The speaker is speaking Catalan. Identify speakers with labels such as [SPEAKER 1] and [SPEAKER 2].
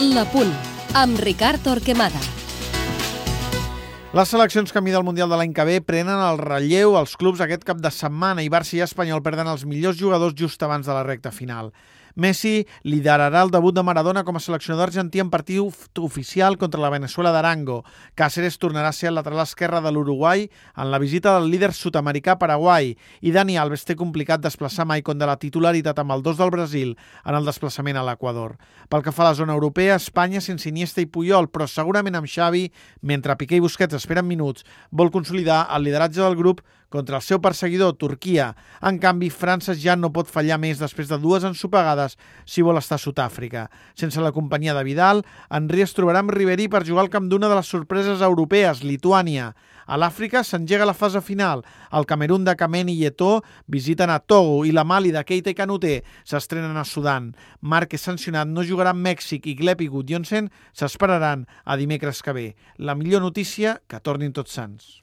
[SPEAKER 1] La Punt, amb Ricard Torquemada.
[SPEAKER 2] Les seleccions camí del Mundial de l'any que ve prenen el relleu als clubs aquest cap de setmana i Barça i Espanyol perden els millors jugadors just abans de la recta final. Messi liderarà el debut de Maradona com a seleccionador argentí en partit oficial contra la Venezuela d'Arango. Cáceres tornarà a ser el lateral esquerre de l'Uruguai en la visita del líder sud-americà Paraguai i Dani Alves té complicat desplaçar Maicon de la titularitat amb el 2 del Brasil en el desplaçament a l'Equador. Pel que fa a la zona europea, Espanya sense Iniesta i Puyol, però segurament amb Xavi, mentre Piqué i Busquets esperen minuts, vol consolidar el lideratge del grup contra el seu perseguidor, Turquia. En canvi, França ja no pot fallar més després de dues ensopegades si vol estar a Sud-àfrica. Sense la companyia de Vidal, Henry es trobarà amb Ribery per jugar al camp d'una de les sorpreses europees, Lituània. A l'Àfrica s'engega la fase final. El Camerún de Kameni i Eto'o visiten a Togo i la Mali de Keita i Canuté s'estrenen a Sudan. Marc és sancionat, no jugarà amb Mèxic i Gleb i Gudjonsen s'esperaran a dimecres que ve. La millor notícia, que tornin tots sants.